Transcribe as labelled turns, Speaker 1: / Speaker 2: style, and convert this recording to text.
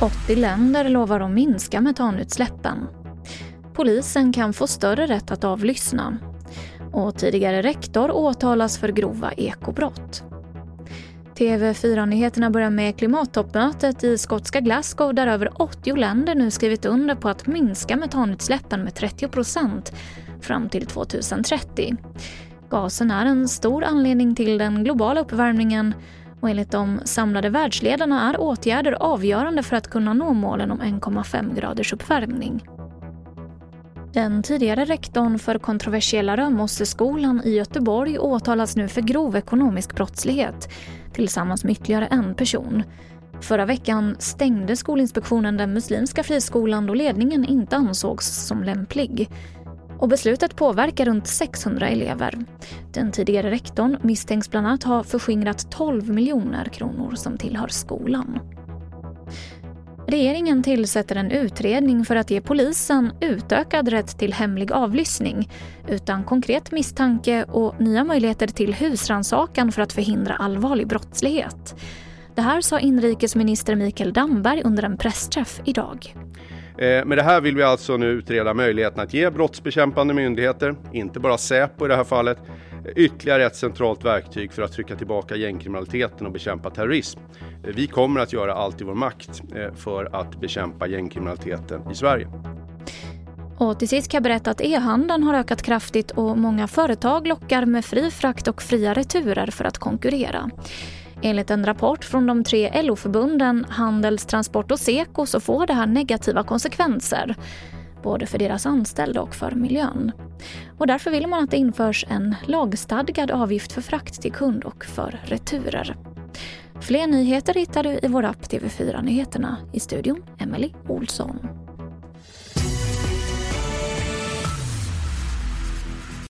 Speaker 1: 80 länder lovar att minska metanutsläppen. Polisen kan få större rätt att avlyssna. Och tidigare rektor åtalas för grova ekobrott. TV4-nyheterna börjar med klimattoppmötet i skotska Glasgow där över 80 länder nu skrivit under på att minska metanutsläppen med 30 procent fram till 2030. Gasen är en stor anledning till den globala uppvärmningen och enligt de samlade världsledarna är åtgärder avgörande för att kunna nå målen om 1,5 graders uppvärmning. Den tidigare rektorn för kontroversiella Römosseskolan i Göteborg åtalas nu för grov ekonomisk brottslighet tillsammans med ytterligare en person. Förra veckan stängde Skolinspektionen den muslimska friskolan då ledningen inte ansågs som lämplig. Och beslutet påverkar runt 600 elever. Den tidigare rektorn misstänks bland annat ha förskingrat 12 miljoner kronor som tillhör skolan. Regeringen tillsätter en utredning för att ge polisen utökad rätt till hemlig avlyssning utan konkret misstanke och nya möjligheter till husrannsakan för att förhindra allvarlig brottslighet. Det här sa inrikesminister Mikael Damberg under en pressträff idag.
Speaker 2: Eh, med det här vill vi alltså nu utreda möjligheten att ge brottsbekämpande myndigheter, inte bara Säpo i det här fallet, ytterligare ett centralt verktyg för att trycka tillbaka gängkriminaliteten och bekämpa terrorism. Eh, vi kommer att göra allt i vår makt eh, för att bekämpa gängkriminaliteten i Sverige.
Speaker 1: Och till sist kan jag berätta att e-handeln har ökat kraftigt och många företag lockar med fri frakt och fria returer för att konkurrera. Enligt en rapport från de tre LO-förbunden Handels, Transport och Seko så får det här negativa konsekvenser. Både för deras anställda och för miljön. Och därför vill man att det införs en lagstadgad avgift för frakt till kund och för returer. Fler nyheter hittar du i vår app TV4 Nyheterna. I studion, Emily Olsson.